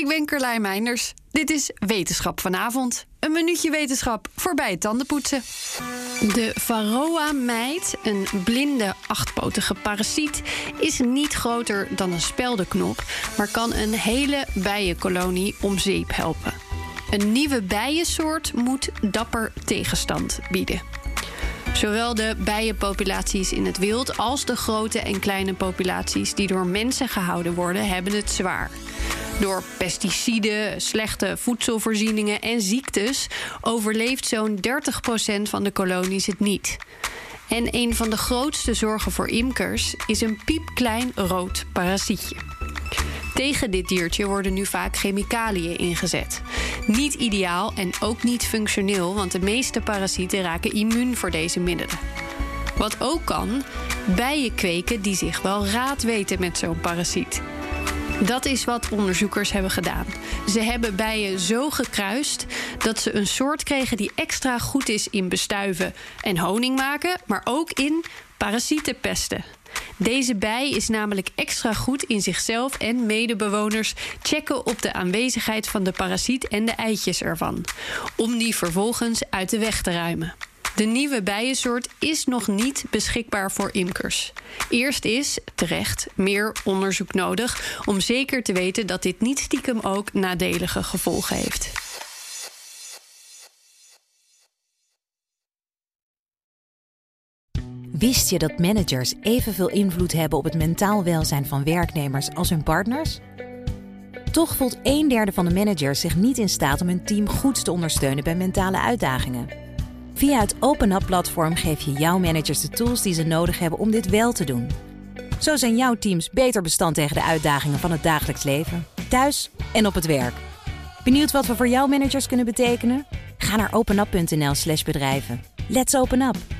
ik ben Carlijn Meinders. Dit is Wetenschap vanavond. Een minuutje wetenschap voorbij het tandenpoetsen. De Varroa-meid, een blinde achtpotige parasiet, is niet groter dan een speldenknop, maar kan een hele bijenkolonie om zeep helpen. Een nieuwe bijensoort moet dapper tegenstand bieden. Zowel de bijenpopulaties in het wild als de grote en kleine populaties die door mensen gehouden worden, hebben het zwaar. Door pesticiden, slechte voedselvoorzieningen en ziektes overleeft zo'n 30% van de kolonies het niet. En een van de grootste zorgen voor imkers is een piepklein rood parasietje. Tegen dit diertje worden nu vaak chemicaliën ingezet. Niet ideaal en ook niet functioneel, want de meeste parasieten raken immuun voor deze middelen. Wat ook kan, bijen kweken die zich wel raad weten met zo'n parasiet. Dat is wat onderzoekers hebben gedaan. Ze hebben bijen zo gekruist dat ze een soort kregen die extra goed is in bestuiven en honing maken, maar ook in parasieten pesten. Deze bij is namelijk extra goed in zichzelf en medebewoners checken op de aanwezigheid van de parasiet en de eitjes ervan, om die vervolgens uit de weg te ruimen. De nieuwe bijensoort is nog niet beschikbaar voor imkers. Eerst is, terecht, meer onderzoek nodig om zeker te weten dat dit niet stiekem ook nadelige gevolgen heeft. Wist je dat managers evenveel invloed hebben op het mentaal welzijn van werknemers als hun partners? Toch voelt een derde van de managers zich niet in staat om hun team goed te ondersteunen bij mentale uitdagingen. Via het OpenUp-platform geef je jouw managers de tools die ze nodig hebben om dit wel te doen. Zo zijn jouw teams beter bestand tegen de uitdagingen van het dagelijks leven, thuis en op het werk. Benieuwd wat we voor jouw managers kunnen betekenen? Ga naar openup.nl/slash bedrijven. Let's open up!